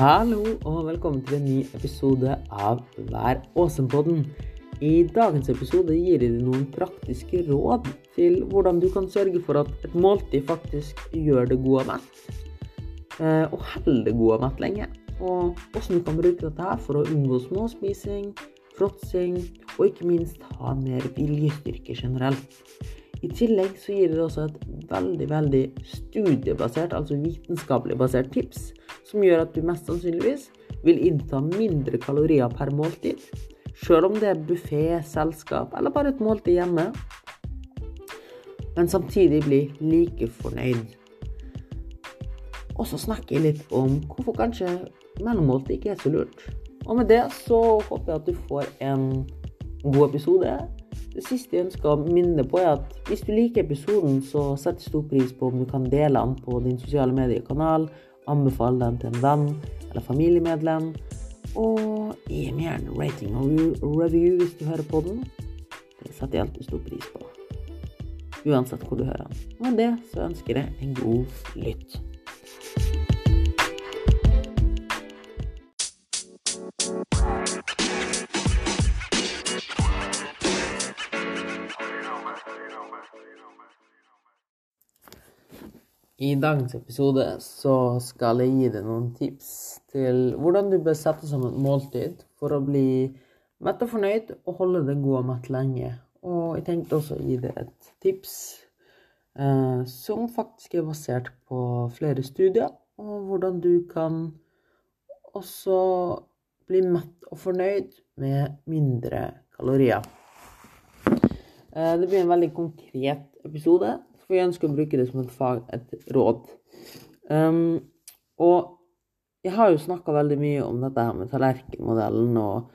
Hallo og velkommen til en ny episode av Vær åsen-podden. I dagens episode gir jeg deg noen praktiske råd til hvordan du kan sørge for at et måltid faktisk gjør det gode og mett, eh, og holder det gode og mett lenge. Og hvordan du kan bruke dette her for å unngå småspising, fråtsing og ikke minst ha mer viljestyrke generelt. I tillegg så gir det også et veldig, veldig studiebasert, altså vitenskapelig basert tips, som gjør at du mest sannsynligvis vil innta mindre kalorier per måltid, sjøl om det er buffé, selskap eller bare et måltid hjemme, men samtidig bli like fornøyd. Og så snakker jeg litt om hvorfor kanskje mellommåltid ikke er så lurt. Og med det så håper jeg at du får en god episode. Det siste jeg ønsker å minne på, er at hvis du liker episoden, så setter stor pris på om du kan dele den på din sosiale mediekanal, anbefale den til en venn eller familiemedlem, og gi meg gjerne rating og review hvis du hører på den. Det setter jeg alltid stor pris på. Uansett hvor du hører den. Og med det så ønsker jeg en god lytt. I dagens episode så skal jeg gi deg noen tips til hvordan du bør sette sammen et måltid for å bli mett og fornøyd og holde deg god og mett lenge. Og jeg tenkte også å gi deg et tips eh, som faktisk er basert på flere studier, og hvordan du kan også bli mett og fornøyd med mindre kalorier. Eh, det blir en veldig konkret episode for jeg ønsker å bruke det som et, fag, et råd. Um, og jeg har jo snakka veldig mye om dette her med tallerkenmodellen og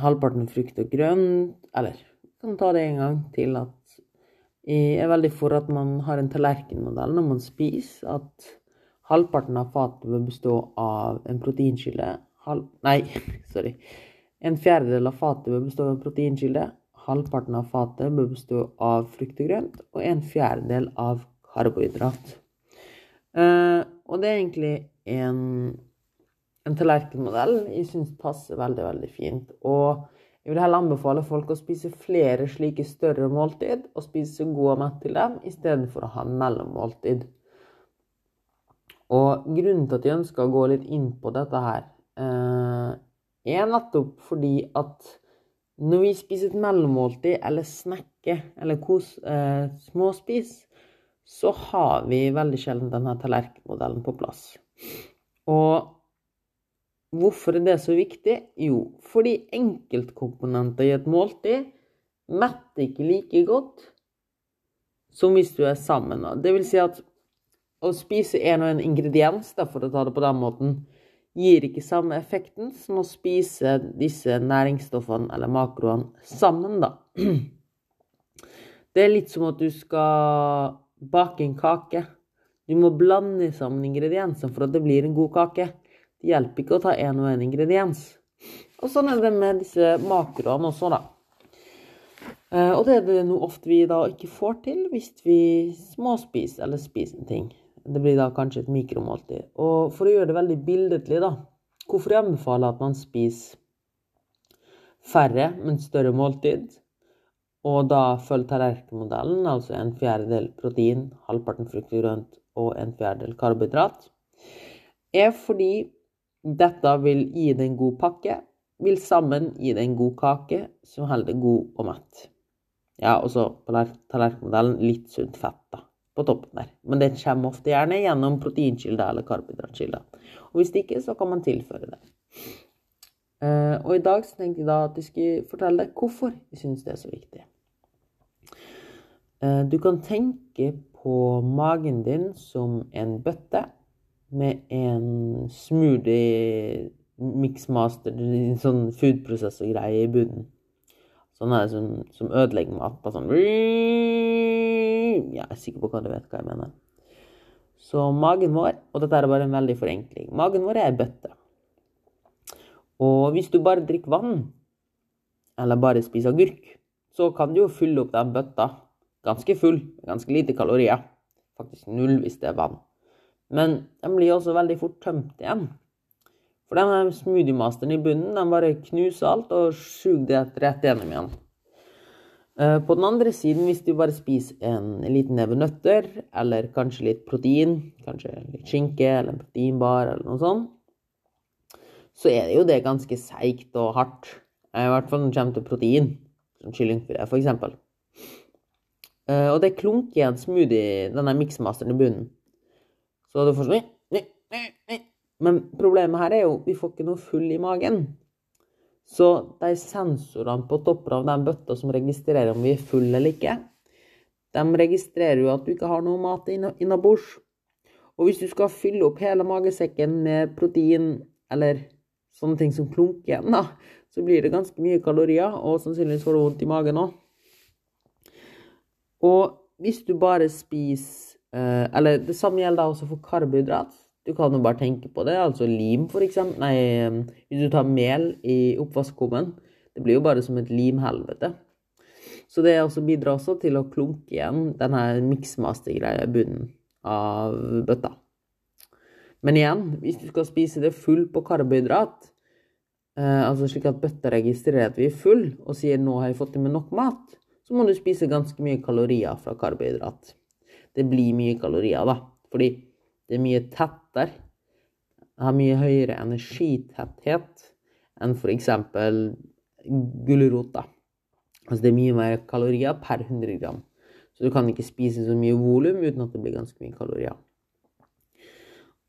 halvparten frukt og grønt. Eller jeg kan ta det en gang til at jeg er veldig for at man har en tallerkenmodell når man spiser. At halvparten av fatet bør bestå av en proteinkilde. Halv, nei, sorry. En fjerdedel av fatet bør bestå av en proteinkilde halvparten av fatet bør bestå av frukt og grønt, og en fjerdedel av karbohydrat. Uh, og det er egentlig en, en tallerkenmodell jeg syns passer veldig, veldig fint. Og jeg vil heller anbefale folk å spise flere slike større måltid, og spise god og mett til dem, i stedet for å ha mellommåltid. Og grunnen til at jeg ønsker å gå litt inn på dette her, uh, er nettopp fordi at når vi spiser et mellommåltid eller snakker eller kos, eh, småspis, så har vi veldig sjelden denne tallerkenmodellen på plass. Og hvorfor er det så viktig? Jo, fordi enkeltkomponenter i et måltid metter ikke like godt som hvis du er sammen. Det vil si at å spise en og en ingrediens, for å ta det på den måten, gir ikke samme effekten som å spise disse næringsstoffene eller makroene sammen, da. Det er litt som at du skal bake en kake. Du må blande sammen ingrediensene for at det blir en god kake. Det hjelper ikke å ta én og én ingrediens. Og sånn er det med disse makroene også, da. Eh, og det er det noe ofte vi da ikke får til hvis vi småspiser eller spiser en ting. Det blir da kanskje et mikromåltid. Og for å gjøre det veldig billedlig, da Hvorfor jeg anbefaler at man spiser færre, men større måltid, og da følger tallerkenmodellen, altså en fjerdedel protein, halvparten frukt og grønt og en fjerdedel karbohydrat, er fordi dette vil gi deg en god pakke, vil sammen gi deg en god kake som holder god og mett. Ja, og så på tallerkenmodellen litt sunt fett, da på toppen der. Men det kommer ofte gjerne gjennom proteinkilder eller karbohydratkilder. Og hvis det ikke, så kan man tilføre det. Uh, og i dag så tenkte jeg da at jeg skulle fortelle deg hvorfor jeg syns det er så viktig. Uh, du kan tenke på magen din som en bøtte med en smoothie mixmaster, sånn foodprosessor-greie i bunnen. Sånn er det som, som ødelegger mat. Bare sånn Jeg er sikker på hva du vet hva jeg mener. Så magen vår Og dette er bare en veldig forenkling. Magen vår er ei bøtte. Og hvis du bare drikker vann, eller bare spiser agurk, så kan du jo fylle opp den bøtta ganske full. Ganske lite kalorier. Faktisk null hvis det er vann. Men den blir også veldig fort tømt igjen. For denne smoothiemasteren i bunnen den bare knuser alt og suger det rett gjennom igjen. Eh, på den andre siden, hvis du bare spiser en liten neve nøtter, eller kanskje litt protein, kanskje litt skinke eller en proteinbar eller noe sånt, så er det jo det ganske seigt og hardt. I hvert fall når det kommer til protein, som kyllingfilet f.eks. Uh, og det klunker en smoothie, denne miksmasteren i bunnen. Så du får sånn Men problemet her er jo vi får ikke noe full i magen. Så de sensorene på toppen av den bøtta som registrerer om vi er fulle eller ikke, de registrerer jo at du ikke har noe mat innabords. Og hvis du skal fylle opp hele magesekken med protein eller sånne ting som klunker igjen, da, så blir det ganske mye kalorier, og sannsynligvis får du vondt i magen òg. Og hvis du bare spiser eh, Eller det samme gjelder også for karbohydrat. Du kan jo bare tenke på det. Altså lim, for eksempel. Nei, hvis du tar mel i oppvaskkummen. Det blir jo bare som et limhelvete. Så det også bidrar også til å klunke igjen denne miksmastergreia i bunnen av bøtta. Men igjen, hvis du skal spise det full på karbohydrat, eh, altså slik at bøtta registrerer at vi er full, og sier 'nå har jeg fått i meg nok mat', så må du spise ganske mye kalorier fra karbohydrat. Det blir mye kalorier, da. Fordi det er mye tettere. Det har mye høyere energitetthet enn f.eks. gulrot. Altså det er mye mer kalorier per 100 gram. Så du kan ikke spise så mye volum uten at det blir ganske mye kalorier.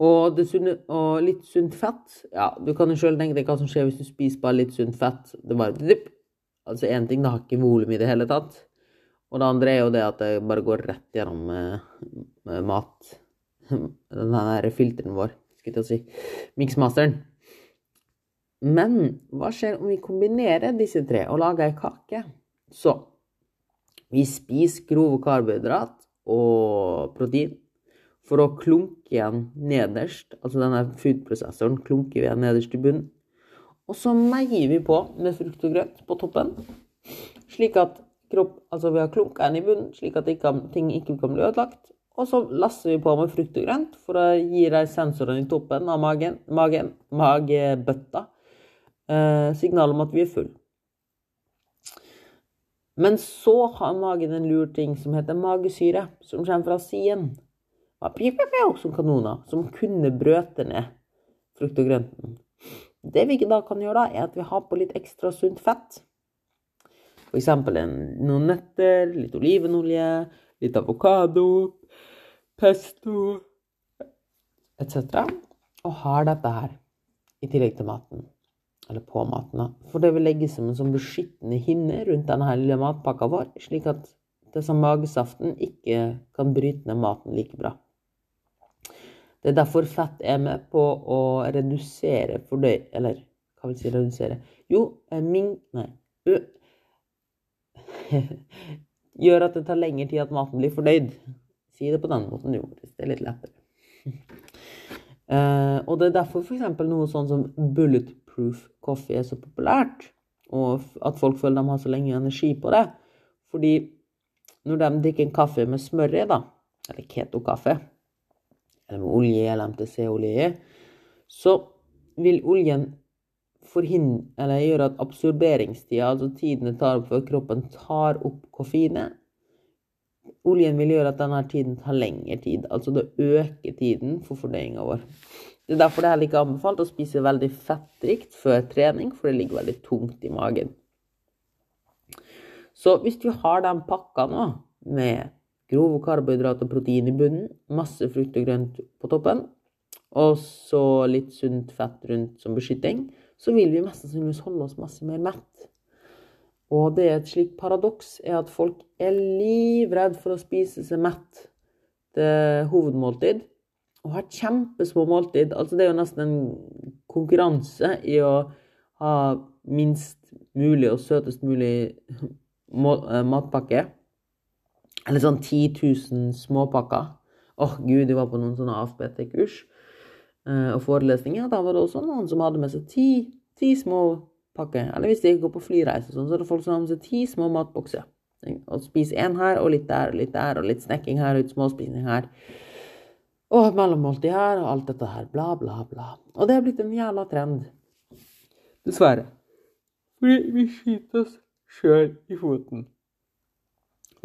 Og, sunne, og litt sunt fett Ja, du kan jo sjøl tenke deg hva som skjer hvis du spiser bare litt sunt fett. Det bare dipp. Altså én ting, det har ikke volum i det hele tatt. Og det andre er jo det at det bare går rett gjennom eh, mat den her filteren vår, skulle jeg si, miksmasteren. Men hva skjer om vi kombinerer disse tre og lager ei kake? Så vi spiser grove karbohydrat og protein for å klunke igjen nederst. Altså denne foodprosessoren klunker vi igjen nederst i bunnen. Og så meier vi på med frukt og grønt på toppen, slik at kropp, altså vi har klunka igjen i bunnen, slik at ting ikke kan bli ødelagt. Og så lasser vi på med frukt og grønt for å gi deg sensorene i toppen av magen, magen magebøtta eh, signal om at vi er full. Men så har magen en lur ting som heter magesyre, som kommer fra siden. Som kanoner, som kunne brøte ned frukt og grønten. Det vi da kan gjøre, da, er at vi har på litt ekstra sunt fett. F.eks. noen nøtter, litt olivenolje, litt avokado, pesto etc. Og har dette her i tillegg til maten. Eller på maten, da. For det vil legge som en sånn beskyttende hinne rundt denne her lille matpakka vår, slik at det som magesaften ikke kan bryte ned maten like bra. Det er derfor fett er med på å redusere fordøy... Eller hva vil si redusere? Jo, eh, ming... Nei. Gjør at det tar lengre tid at maten blir fordøyd. Si det på den måten, jo. Det er litt lettere. uh, og det er derfor f.eks. noe sånn som bulletproof coffee er så populært. Og at folk føler de har så lenge energi på det. Fordi når de drikker en kaffe med smør i, da, eller keto-kaffe, eller med olje eller MTC-olje, så vil oljen gjøre at absorberingstida, altså tiden det tar før kroppen tar opp koffeinet Oljen vil gjøre at denne tiden tar lengre tid, altså det øker tiden for fordøyinga vår. Det er derfor det heller ikke er anbefalt å spise veldig fettrikt før trening, for det ligger veldig tungt i magen. Så hvis du har den pakka nå, med grove karbohydrater og protein i bunnen, masse frukt og grønt på toppen, og så litt sunt fett rundt som beskytting, så vil vi mest sannsynligvis holde oss masse mer mett. Og det er et slikt paradoks er at folk er livredd for å spise seg mett til hovedmåltid, og har kjempesmå måltid. Altså det er jo nesten en konkurranse i å ha minst mulig og søtest mulig eh, matpakke. Eller sånn 10 000 småpakker. Åh, oh, gud, de var på noen sånne AFBT-kurs og forelesninger. Da var det også noen som hadde med seg ti, ti små pakke. Eller hvis de går på flyreise, sånn, så er det folk som har med seg ti små matbokser. Og spiser én her, og litt der, og litt der, og litt snekking her, og litt småspising her. Og mellommåltid her, og alt dette her. Bla, bla, bla. Og det er blitt en jævla trend. Dessverre. Fordi vi skyter oss sjøl i foten.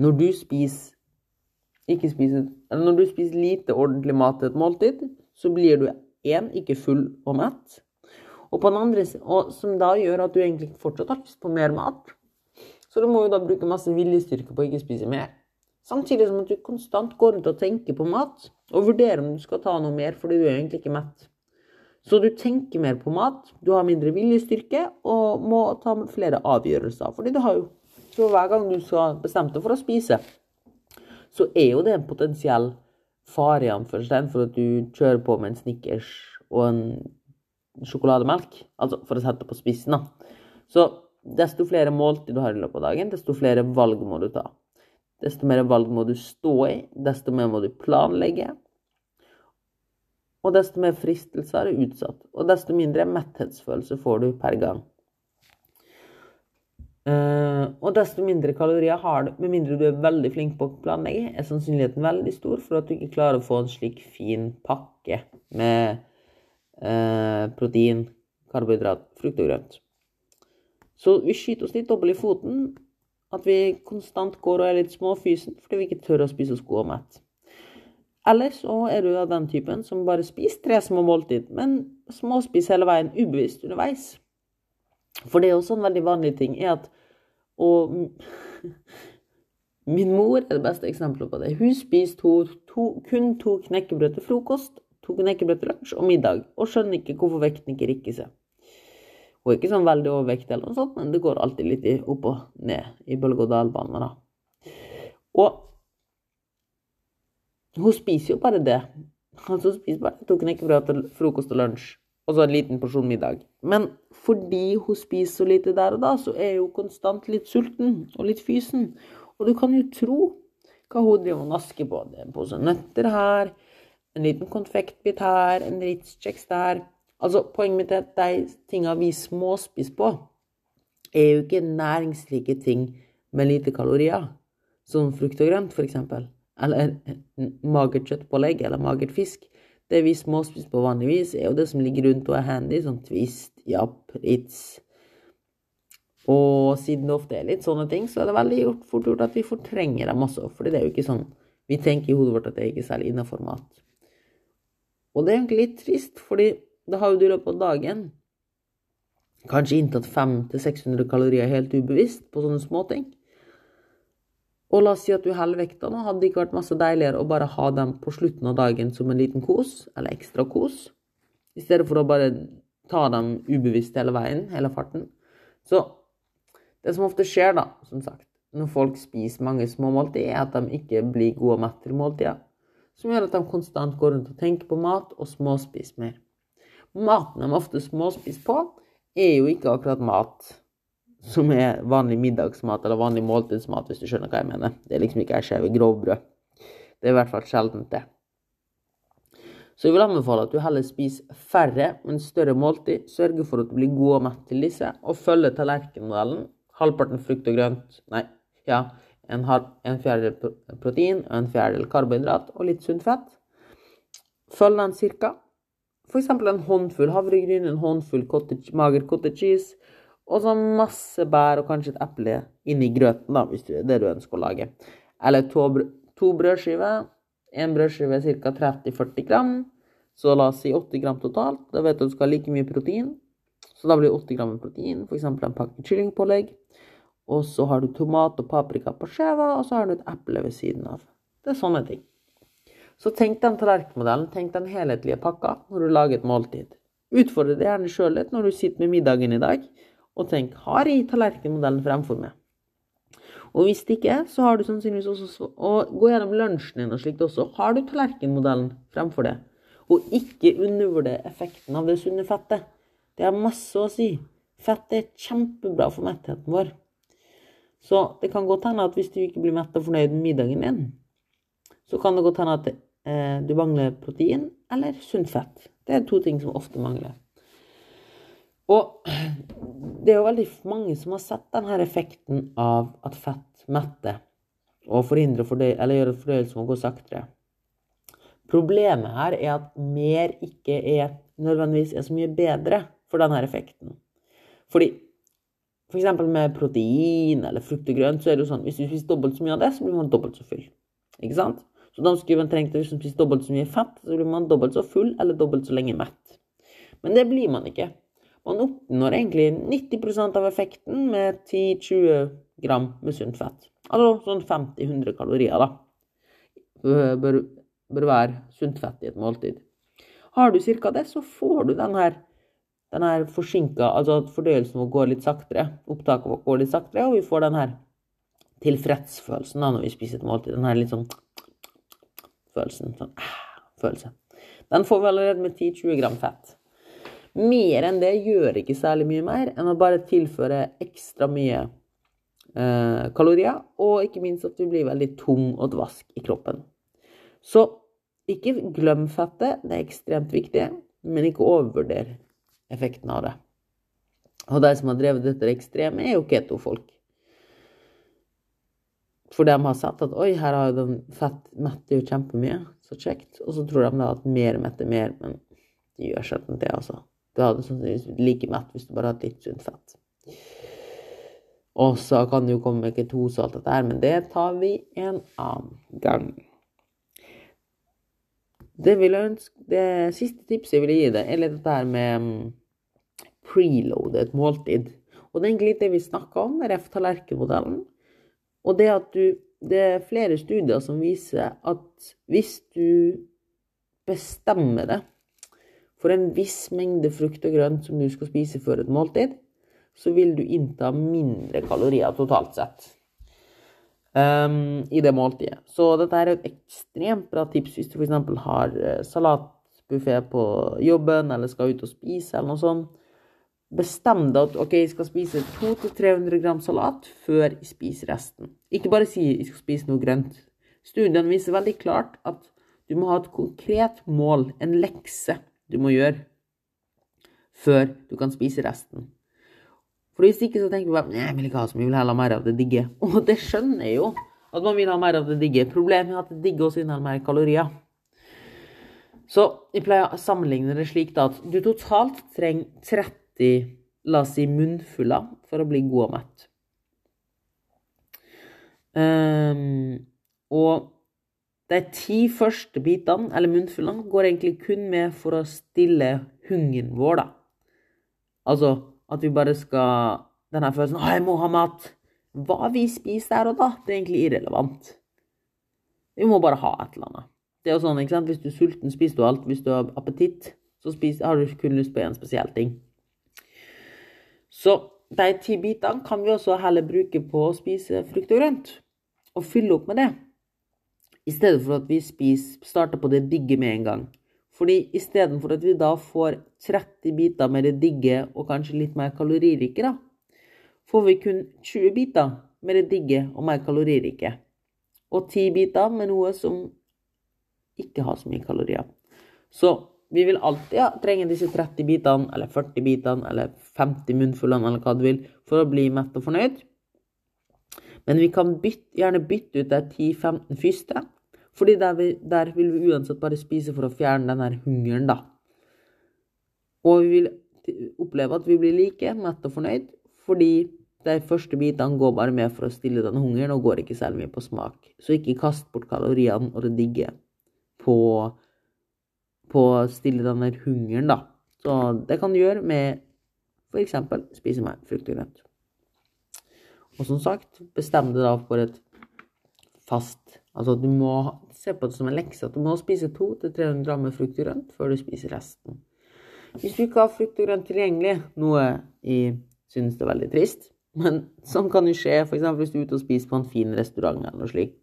Når du spiser ikke spiser, eller når du spiser lite ordentlig mat til et måltid, så blir du én ikke full og mett, og på den andre og som da gjør at du egentlig fortsatt har lyst på mer mat. Så du må jo da bruke masse viljestyrke på å ikke spise mer. Samtidig som at du konstant går rundt og tenker på mat, og vurderer om du skal ta noe mer fordi du er egentlig ikke mett. Så du tenker mer på mat, du har mindre viljestyrke og må ta flere avgjørelser. Fordi du har jo Så hver gang du skal bestemme deg for å spise, så er jo det en potensiell fare i anførselstegn for at du kjører på med en Snickers og en sjokolademelk. Altså for å sette på spissen, da. Så desto flere måltid du har i løpet av dagen, desto flere valg må du ta. Desto mer valg må du stå i, desto mer må du planlegge. Og desto mer fristelser er utsatt, og desto mindre metthetsfølelse får du per gang. Uh, og desto mindre kalorier har du, med mindre du er veldig flink på å planlegge, er sannsynligheten veldig stor for at du ikke klarer å få en slik fin pakke med uh, protein, karbohydrat, frukt og grønt. Så vi skyter oss litt dobbelt i foten. At vi konstant går og er litt småfysen fordi vi ikke tør å spise oss god og mett. Eller så er du av den typen som bare spiser tre små måltid, men småspiser hele veien ubevisst underveis. For det er også en veldig vanlig ting er at Og min mor er det beste eksempelet på det. Hun spiser to, to, kun to knekkebrød til frokost, to knekkebrød til lunsj og middag, og skjønner ikke hvorfor vekten ikke rikker seg. Hun er ikke sånn veldig overvektig, eller noe sånt, men det går alltid litt opp og ned i bølge-og-dal-baner. da. Og hun spiser jo bare det. Altså, hun spiser bare to knekkebrød til frokost og lunsj og så en liten porsjon middag. Men fordi hun spiser så lite der og da, så er hun konstant litt sulten og litt fysen. Og du kan jo tro hva hun driver og nasker på. Det er en pose nøtter her, en liten konfektbit her, en Ritz-kjeks der. Altså, Poenget mitt er at de tingene vi småspiser på, er jo ikke næringsrike ting med lite kalorier. Som frukt og grønt, f.eks. Eller magert kjøttpålegg eller magert fisk. Det vi småspiser på vanligvis, er jo det som ligger rundt og er handy, sånn Twist, Japp, Ritz. Og siden det ofte er litt sånne ting, så er det veldig fort gjort at vi fortrenger dem også. For det er jo ikke sånn Vi tenker i hodet vårt at det er ikke særlig innafor mat. Og det er egentlig litt trist, fordi da har jo du i løpet av dagen kanskje inntatt 500-600 kalorier helt ubevisst på sånne småting. Og la oss si at du holder vekta nå. Hadde det ikke vært masse deiligere å bare ha dem på slutten av dagen som en liten kos, eller ekstra kos, i stedet for å bare ta dem ubevisst hele veien, hele farten. Så det som ofte skjer, da, som sagt, når folk spiser mange små måltid, er at de ikke blir gode og mett til måltida. Som gjør at de konstant går rundt og tenker på mat og småspiser mer. Maten de ofte småspiser på, er jo ikke akkurat mat som er vanlig middagsmat eller vanlig måltidsmat, hvis du skjønner hva jeg mener. Det er liksom ikke skjeve grovbrød. Det er i hvert fall sjeldent, det. Så jeg vil anbefale at du heller spiser færre, men større måltid. Sørge for at du blir god og mett til disse, og følge tallerkenmodellen. Halvparten frukt og grønt Nei, ja. En, en fjerdedel protein og en fjerdedel karbohydrat og litt sunt fett. Følg den cirka. F.eks. en håndfull havregryn, en håndfull cottage, mager cottage cheese, og så masse bær og kanskje et eple inni grøten, da, hvis det er det du ønsker å lage. Eller to, to brødskiver. Én brødskive ca. 30-40 gram. Så la oss si 80 gram totalt. Da vet du at du skal ha like mye protein. Så da blir det 80 gram protein, f.eks. en pakke kyllingpålegg. Og så har du tomat og paprika på skjeva, og så har du et eple ved siden av. Det er sånne ting. Så tenk den tallerkenmodellen, tenk den helhetlige pakka når du lager et måltid. Utfordre det gjerne sjøl litt når du sitter med middagen i dag og tenk har jeg tallerkenmodellen fremfor meg? Og hvis ikke, så har du sannsynligvis også å gå gjennom lunsjen din og slikt også. Har du tallerkenmodellen fremfor deg? Og ikke undervurder effekten av det sunne fettet. Det har masse å si. Fett er kjempebra for mettheten vår. Så det kan godt hende at hvis du ikke blir mett og fornøyd med middagen din, så kan det godt hende at eh, du mangler protein eller sunt fett. Det er to ting som ofte mangler. Og det er jo veldig mange som har sett denne effekten av at fett metter og forhindrer fordøy, eller gjør at fordøyelsen må gå saktere. Problemet her er at mer ikke er nødvendigvis er så mye bedre for denne effekten. Fordi f.eks. For med protein eller frukt og grønt, så er det jo sånn hvis du spiser dobbelt så mye av det, så blir man dobbelt så full. Ikke sant? Så da skulle man trengt hvis man spiser dobbelt så mye fett, så blir man dobbelt så full eller dobbelt så lenge mett. Men det blir man ikke. Man oppnår egentlig 90% av effekten med 10-20 gram med sunt fett. Altså sånn 50-100 kalorier, da. Bør, bør være sunt fett i et måltid. Har du ca. det, så får du den her, den her forsinka Altså at fordøyelsen vår går litt saktere. Opptaket vårt går litt saktere, og vi får den her tilfredsfølelsen da når vi spiser et måltid. Den her litt sånn følelsen. Sånn følelse. Den får vi allerede med 10-20 gram fett. Mer enn det gjør ikke særlig mye mer enn å bare tilføre ekstra mye eh, kalorier, og ikke minst at du blir veldig tung og dvask i kroppen. Så ikke glem fettet, det er ekstremt viktig, men ikke overvurder effekten av det. Og de som har drevet dette ekstreme, er jo keto-folk. For de har sett at oi, her har jo den fett metter jo kjempemye, så kjekt. Og så tror de da at mer metter mer, men de gjør sjelden det, altså. Du hadde sannsynligvis blitt like mett hvis du bare hadde litt sunt fett. Og så kan det jo komme med ketose og alt dette her, men det tar vi en annen gang. Det, ønske, det siste tipset jeg vil gi deg, er litt dette her med preloadet måltid. Og det er egentlig litt det vi snakka om, ref. tallerkenmodellen. Og det at du Det er flere studier som viser at hvis du bestemmer det for en viss mengde frukt og grønt som du skal spise før et måltid, så vil du innta mindre kalorier totalt sett um, i det måltidet. Så dette er et ekstremt bra tips hvis du f.eks. har eh, salatbuffé på jobben eller skal ut og spise eller noe sånt. Bestem deg at ok, jeg skal spise 200-300 gram salat før jeg spiser resten. Ikke bare si jeg skal spise noe grønt. Studien viser veldig klart at du må ha et konkret mål, en lekse du må gjøre før du kan spise resten. For hvis ikke så tenker du bare jeg vil ikke ha så mye, jeg vil heller ha mer av det digge. Og det skjønner jeg jo, at man vil ha mer av det digge. Problemet er at det digge også inneholder mer kalorier. Så jeg pleier å sammenligne det slik da, at du totalt trenger 30 la oss si munnfuller for å bli god og mett. Um, og de ti første bitene, eller munnfullene, går egentlig kun med for å stille hungeren vår, da. Altså at vi bare skal Denne følelsen 'Å, jeg må ha mat'. Hva vi spiser der og da, det er egentlig irrelevant. Vi må bare ha et eller annet. Det er jo sånn, ikke sant? Hvis du er sulten, spiser du alt. Hvis du har appetitt, så spiser, har du kun lyst på én spesiell ting. Så de ti bitene kan vi også heller bruke på å spise frukt og grønt. Og fylle opp med det. I stedet for at vi spiser, starter på det digge med en gang. Fordi istedenfor at vi da får 30 biter med det digge og kanskje litt mer kaloririke, da, får vi kun 20 biter med det digge og mer kaloririke. Og 10 biter med noe som ikke har så mye kalorier. Så vi vil alltid ja, trenge disse 30 bitene, eller 40 bitene, eller 50 munnfullene, eller hva du vil, for å bli mett og fornøyd. Men vi kan bytte, gjerne bytte ut de 10-15 første fordi der, vi, der, vil vi uansett bare spise for å fjerne den her hungeren, da. Og vi vil oppleve at vi blir like mett og fornøyd, fordi de første bitene går bare med for å stille den hungeren, og går ikke særlig mye på smak. Så ikke kast bort kaloriene og det digge på, på å stille den der hungeren, da. Så det kan du gjøre med f.eks. spise mer frukt og grønt. Og som sagt, bestem deg da for et fast Altså du må se på det som en lekse at du må spise 200-300 gram frukt og grønt før du spiser resten. Hvis du ikke har frukt og grønt tilgjengelig, noe jeg synes det er veldig trist, men sånn kan jo skje f.eks. hvis du er ute og spiser på en fin restaurant eller noe slikt,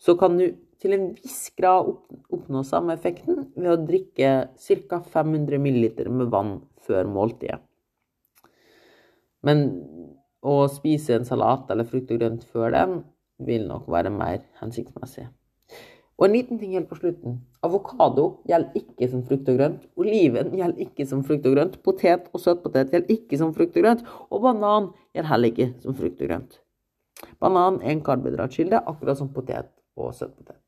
så kan du til en viss grad oppnå samme effekten ved å drikke ca. 500 ml med vann før måltidet. Men å spise en salat eller frukt og grønt før den vil nok være mer hensiktsmessig. Og en liten ting helt på slutten. Avokado gjelder ikke som frukt og grønt. Oliven gjelder ikke som frukt og grønt. Potet og søtpotet gjelder ikke som frukt og grønt. Og banan gjelder heller ikke som frukt og grønt. Banan er en karbohydratkilde, akkurat som potet og søtpotet.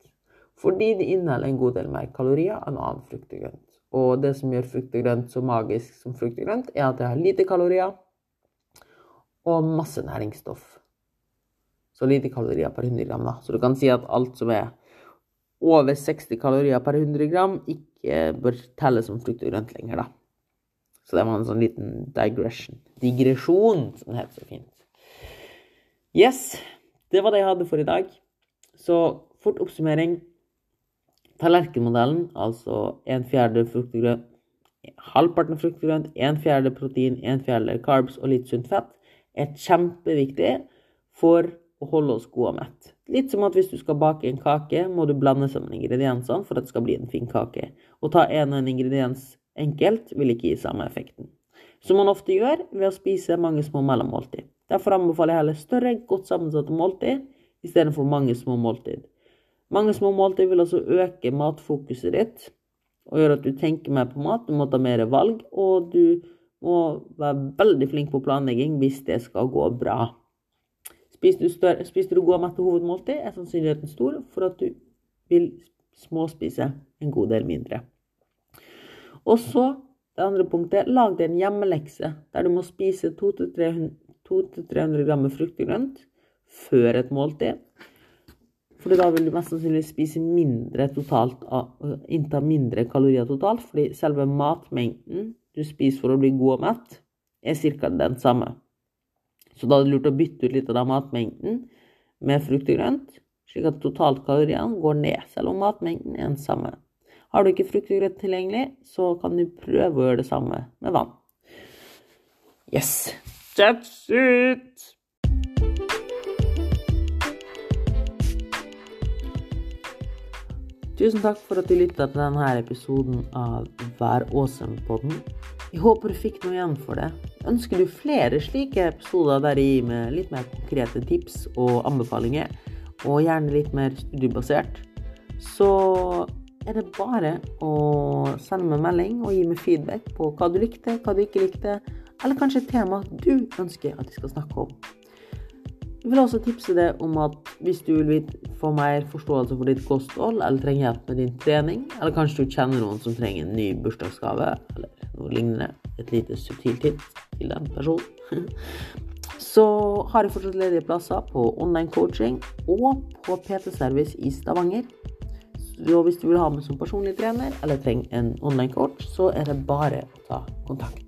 Fordi de inneholder en god del mer kalorier enn annen frukt og grønt. Og det som gjør frukt og grønt så magisk som frukt og grønt, er at det har lite kalorier og masse næringsstoff. Så lite kalorier per 100 gram, da. Så du kan si at alt som er over 60 kalorier per 100 gram, ikke bør telles som frukt og grønt lenger, da. Så det var en sånn liten digression. Digresjon, som det heter så fint. Yes, det var det jeg hadde for i dag. Så fort oppsummering. Tallerkenmodellen, altså en fjerde frukt og grønt, halvparten frukt og grønt, en fjerde protein, en fjerde carbs og litt sunt fett, er kjempeviktig for å holde oss gode og mett. Litt som at hvis du skal bake en kake, må du blande sammen ingrediensene for at det skal bli en fin kake. Å ta en og en ingrediens enkelt vil ikke gi samme effekten. Som man ofte gjør ved å spise mange små mellommåltid. Derfor anbefaler jeg heller større, godt sammensatte måltid istedenfor mange små måltid. Mange små måltid vil altså øke matfokuset ditt og gjøre at du tenker mer på mat. Du må ta mer valg, og du må være veldig flink på planlegging hvis det skal gå bra. Spiser du, større, spiser du god mat til hovedmåltid, er sannsynligheten stor for at du vil småspise en god del mindre. Og så det andre punktet, lag deg en hjemmelekse der du må spise 200-300 gram frukt og grønt før et måltid. For da vil du mest sannsynlig spise mindre totalt, innta mindre kalorier totalt, fordi selve matmengden du spiser for å bli god og mett, er ca. den samme. Så da er det lurt å bytte ut litt av den matmengden med frukt og grønt, slik at totalkaloriene går ned, selv om matmengden er den samme. Har du ikke frukt og grønt tilgjengelig, så kan du prøve å gjøre det samme med vann. Yes, that's it! Tusen takk for at du lytta til denne episoden av Vær awesome-podden. Jeg håper du fikk noe igjen for det. Ønsker du flere slike episoder der jeg gir med litt mer konkrete tips og anbefalinger, og gjerne litt mer studiebasert, så er det bare å sende meg melding og gi meg feedback på hva du likte, hva du ikke likte, eller kanskje et tema du ønsker at jeg skal snakke om. Jeg vil også tipse deg om at hvis du vil få mer forståelse for ditt kosthold, eller trenger hjelp med din trening, eller kanskje du kjenner noen som trenger en ny bursdagsgave, eller noe lignende, et lite subtilt hint til den personen, så har jeg fortsatt ledige plasser på online coaching og på PT-service i Stavanger. Så hvis du vil ha meg som personlig trener, eller trenger en online coach, så er det bare å ta kontakt.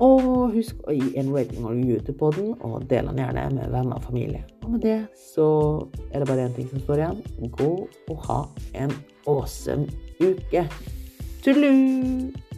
Og husk å gi en rating og review podden, og del den gjerne med venner og familie. Og med det så er det bare én ting som står igjen. Gå og ha en awesome uke. Tschüss.